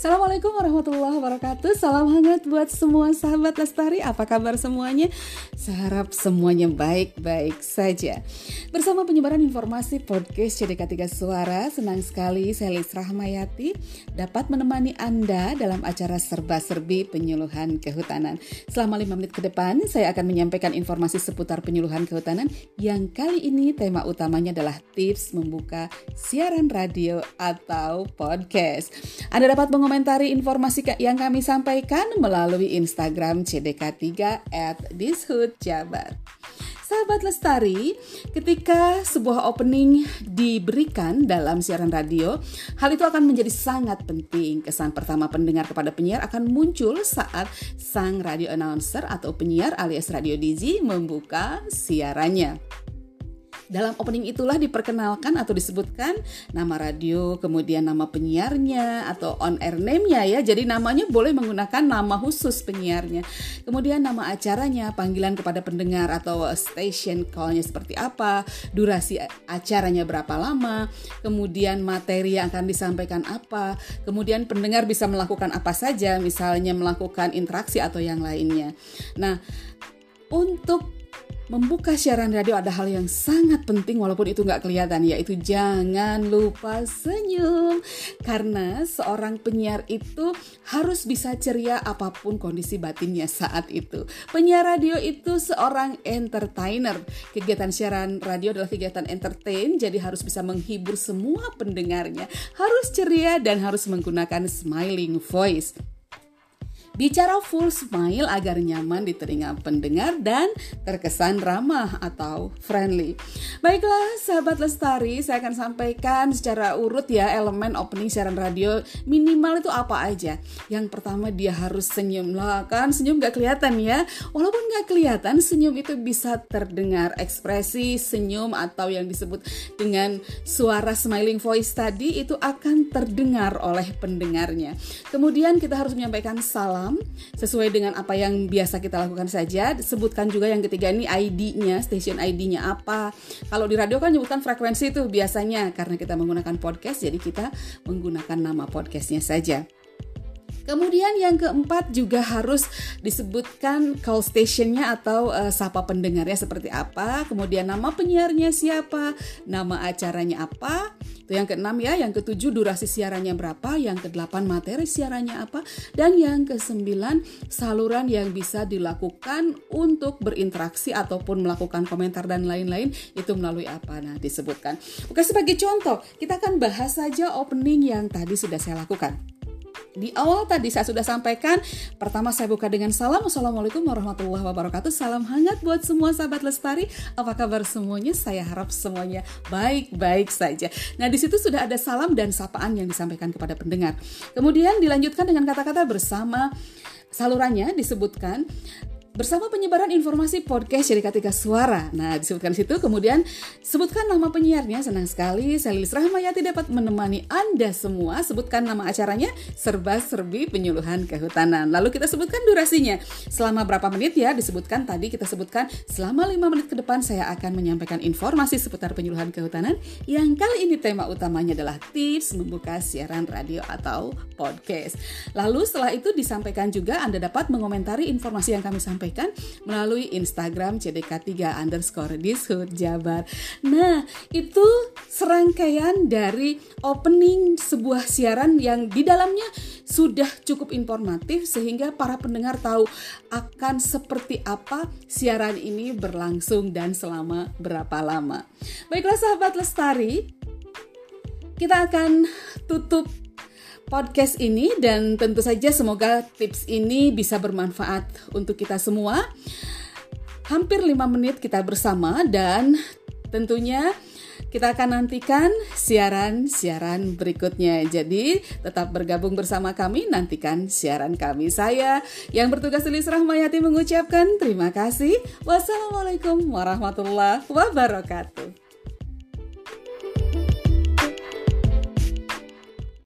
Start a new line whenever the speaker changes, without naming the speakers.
Assalamualaikum warahmatullahi wabarakatuh. Salam hangat buat semua sahabat Lestari. Apa kabar semuanya? Saya harap semuanya baik-baik saja. Bersama penyebaran informasi podcast CDK 3 Suara Senang sekali saya Lis Rahmayati Dapat menemani Anda dalam acara serba-serbi penyuluhan kehutanan. Selama 5 menit ke depan Saya akan menyampaikan informasi seputar penyuluhan kehutanan. Yang kali ini tema utamanya adalah tips membuka siaran radio atau podcast. Anda dapat mengomentari mengomentari informasi yang kami sampaikan melalui Instagram CDK3 at. Sahabat Lestari, ketika sebuah opening diberikan dalam siaran radio, hal itu akan menjadi sangat penting. Kesan pertama pendengar kepada penyiar akan muncul saat sang radio announcer atau penyiar alias radio DJ membuka siarannya. Dalam opening itulah diperkenalkan atau disebutkan nama radio, kemudian nama penyiarnya atau on air name-nya ya. Jadi namanya boleh menggunakan nama khusus penyiarnya. Kemudian nama acaranya, panggilan kepada pendengar atau station call-nya seperti apa, durasi acaranya berapa lama, kemudian materi yang akan disampaikan apa, kemudian pendengar bisa melakukan apa saja, misalnya melakukan interaksi atau yang lainnya. Nah, untuk membuka siaran radio ada hal yang sangat penting walaupun itu nggak kelihatan yaitu jangan lupa senyum. Karena seorang penyiar itu harus bisa ceria apa pun kondisi batinnya saat itu. Penyiar radio itu seorang entertainer. Kegiatan siaran radio adalah kegiatan entertain jadi harus bisa menghibur semua pendengarnya. Harus ceria dan harus menggunakan smiling voice Bicara full smile agar nyaman di telinga pendengar dan terkesan ramah atau friendly. Baiklah, sahabat Lestari, saya akan sampaikan secara urut ya elemen opening siaran radio minimal itu apa aja. Yang pertama dia harus senyum lah kan, senyum gak kelihatan ya. Walaupun gak kelihatan, senyum itu bisa terdengar ekspresi senyum atau yang disebut dengan suara smiling voice tadi itu akan terdengar oleh pendengarnya. Kemudian kita harus menyampaikan salam sesuai dengan apa yang biasa kita lakukan saja. Sebutkan juga yang ketiga ini ID-nya, station ID-nya apa. Kalau di radio kan nyebutkan frekuensi itu biasanya karena kita menggunakan podcast jadi kita menggunakan nama podcastnya saja. Kemudian yang keempat juga harus disebutkan call stationnya atau uh, sapa pendengarnya seperti apa, kemudian nama penyiarnya siapa, nama acaranya apa, itu yang keenam ya, yang ketujuh durasi siarannya berapa, yang kedelapan materi siarannya apa, dan yang kesembilan saluran yang bisa dilakukan untuk berinteraksi ataupun melakukan komentar dan lain-lain itu melalui apa nah disebutkan. Oke sebagai contoh kita akan bahas saja opening yang tadi sudah saya lakukan. Di awal tadi saya sudah sampaikan, pertama saya buka dengan salam. Assalamualaikum warahmatullahi wabarakatuh. Salam hangat buat semua sahabat Lestari. Apa kabar semuanya? Saya harap semuanya baik-baik saja. Nah, di situ sudah ada salam dan sapaan yang disampaikan kepada pendengar. Kemudian dilanjutkan dengan kata-kata bersama salurannya disebutkan bersama penyebaran informasi podcast jadi Tiga Suara. Nah, disebutkan situ kemudian sebutkan nama penyiarnya. Senang sekali saya Lilis Rahmayati dapat menemani Anda semua. Sebutkan nama acaranya Serba Serbi Penyuluhan Kehutanan. Lalu kita sebutkan durasinya. Selama berapa menit ya? Disebutkan tadi kita sebutkan selama 5 menit ke depan saya akan menyampaikan informasi seputar penyuluhan kehutanan yang kali ini tema utamanya adalah tips membuka siaran radio atau podcast. Lalu setelah itu disampaikan juga Anda dapat mengomentari informasi yang kami sampaikan sampaikan melalui Instagram CDK3 underscore Dishut Jabar. Nah, itu serangkaian dari opening sebuah siaran yang di dalamnya sudah cukup informatif sehingga para pendengar tahu akan seperti apa siaran ini berlangsung dan selama berapa lama. Baiklah sahabat Lestari, kita akan tutup podcast ini dan tentu saja semoga tips ini bisa bermanfaat untuk kita semua. Hampir 5 menit kita bersama dan tentunya kita akan nantikan siaran-siaran berikutnya. Jadi tetap bergabung bersama kami, nantikan siaran kami. Saya yang bertugas tulis Rahmayati mengucapkan terima kasih. Wassalamualaikum warahmatullahi wabarakatuh.